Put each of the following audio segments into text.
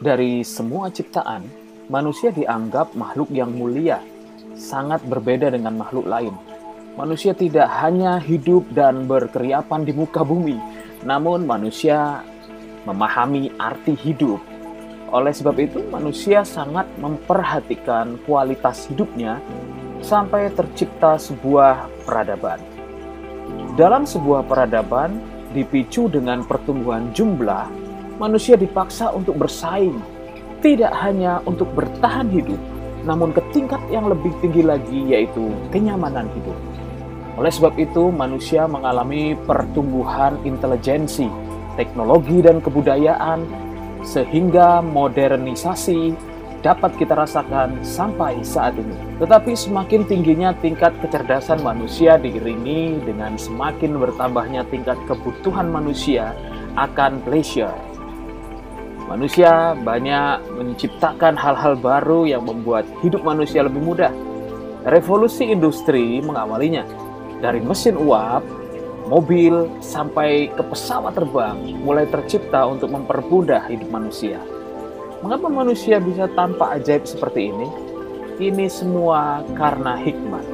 Dari semua ciptaan, manusia dianggap makhluk yang mulia, sangat berbeda dengan makhluk lain. Manusia tidak hanya hidup dan berkeriapan di muka bumi, namun manusia memahami arti hidup. Oleh sebab itu, manusia sangat memperhatikan kualitas hidupnya sampai tercipta sebuah peradaban. Dalam sebuah peradaban, dipicu dengan pertumbuhan jumlah manusia dipaksa untuk bersaing, tidak hanya untuk bertahan hidup, namun ke tingkat yang lebih tinggi lagi, yaitu kenyamanan hidup. Oleh sebab itu, manusia mengalami pertumbuhan intelijensi, teknologi, dan kebudayaan, sehingga modernisasi dapat kita rasakan sampai saat ini. Tetapi semakin tingginya tingkat kecerdasan manusia diiringi dengan semakin bertambahnya tingkat kebutuhan manusia akan pleasure, Manusia banyak menciptakan hal-hal baru yang membuat hidup manusia lebih mudah. Revolusi industri mengawalinya. Dari mesin uap, mobil, sampai ke pesawat terbang mulai tercipta untuk mempermudah hidup manusia. Mengapa manusia bisa tanpa ajaib seperti ini? Ini semua karena hikmat.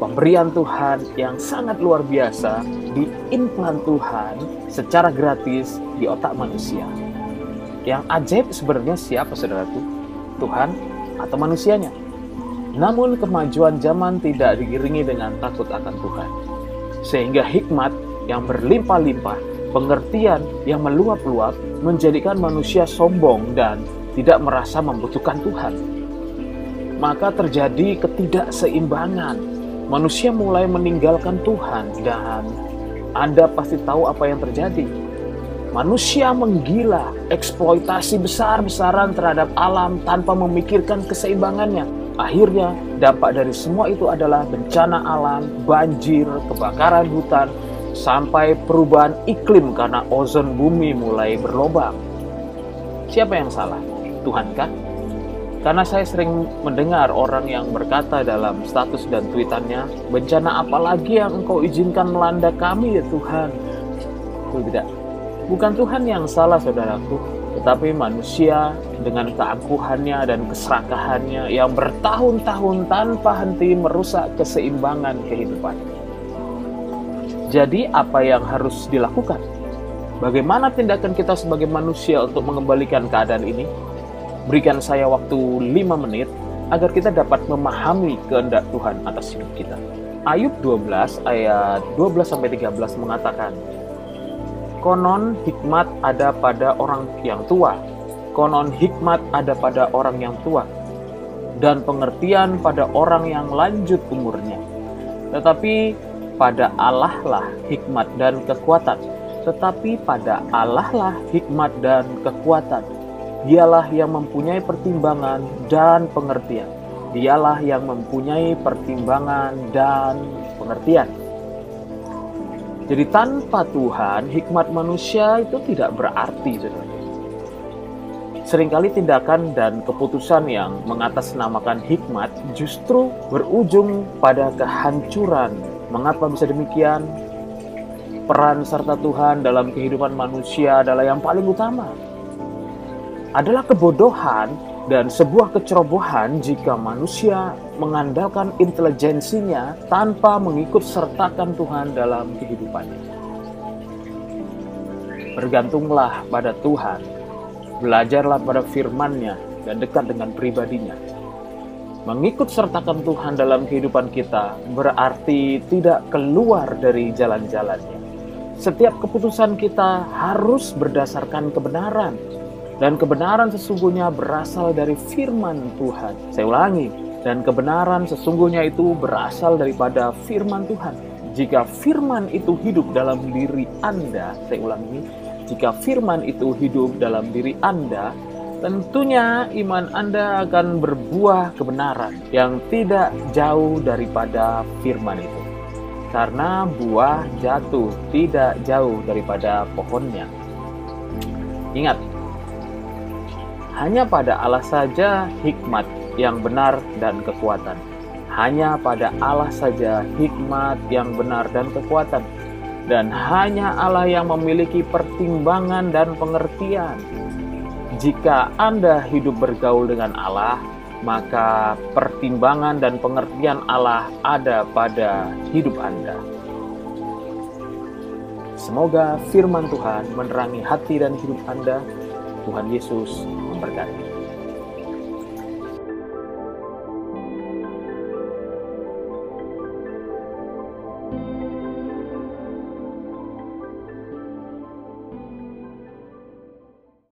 Pemberian Tuhan yang sangat luar biasa diimplan Tuhan secara gratis di otak manusia. Yang ajaib sebenarnya siapa saudaraku? Tuhan atau manusianya? Namun kemajuan zaman tidak diiringi dengan takut akan Tuhan. Sehingga hikmat yang berlimpah-limpah, pengertian yang meluap-luap menjadikan manusia sombong dan tidak merasa membutuhkan Tuhan. Maka terjadi ketidakseimbangan. Manusia mulai meninggalkan Tuhan dan Anda pasti tahu apa yang terjadi Manusia menggila, eksploitasi besar-besaran terhadap alam tanpa memikirkan keseimbangannya. Akhirnya, dampak dari semua itu adalah bencana alam, banjir, kebakaran hutan, sampai perubahan iklim karena ozon bumi mulai berlobang. Siapa yang salah? Tuhan kan? Karena saya sering mendengar orang yang berkata dalam status dan tweetannya, bencana apa lagi yang engkau izinkan melanda kami ya Tuhan? Tidak Bukan Tuhan yang salah saudaraku, tetapi manusia dengan keangkuhannya dan keserakahannya yang bertahun-tahun tanpa henti merusak keseimbangan kehidupan. Jadi apa yang harus dilakukan? Bagaimana tindakan kita sebagai manusia untuk mengembalikan keadaan ini? Berikan saya waktu 5 menit agar kita dapat memahami kehendak Tuhan atas hidup kita. Ayub 12 ayat 12 sampai 13 mengatakan, Konon hikmat ada pada orang yang tua, konon hikmat ada pada orang yang tua, dan pengertian pada orang yang lanjut umurnya. Tetapi pada Allah lah hikmat dan kekuatan. Tetapi pada Allah lah hikmat dan kekuatan. Dialah yang mempunyai pertimbangan dan pengertian. Dialah yang mempunyai pertimbangan dan pengertian. Jadi tanpa Tuhan, hikmat manusia itu tidak berarti, saudara. Seringkali tindakan dan keputusan yang mengatasnamakan hikmat justru berujung pada kehancuran. Mengapa bisa demikian? Peran serta Tuhan dalam kehidupan manusia adalah yang paling utama. Adalah kebodohan dan sebuah kecerobohan jika manusia mengandalkan intelijensinya tanpa mengikut sertakan Tuhan dalam kehidupannya. Bergantunglah pada Tuhan, belajarlah pada firman-Nya dan dekat dengan pribadinya. Mengikut sertakan Tuhan dalam kehidupan kita berarti tidak keluar dari jalan-jalannya. Setiap keputusan kita harus berdasarkan kebenaran, dan kebenaran sesungguhnya berasal dari firman Tuhan. Saya ulangi, dan kebenaran sesungguhnya itu berasal daripada firman Tuhan. Jika firman itu hidup dalam diri Anda, saya ulangi, jika firman itu hidup dalam diri Anda, tentunya iman Anda akan berbuah kebenaran yang tidak jauh daripada firman itu. Karena buah jatuh tidak jauh daripada pohonnya. Ingat, hanya pada Allah saja hikmat yang benar dan kekuatan. Hanya pada Allah saja hikmat yang benar dan kekuatan. Dan hanya Allah yang memiliki pertimbangan dan pengertian. Jika Anda hidup bergaul dengan Allah, maka pertimbangan dan pengertian Allah ada pada hidup Anda. Semoga firman Tuhan menerangi hati dan hidup Anda. Tuhan Yesus memberkati.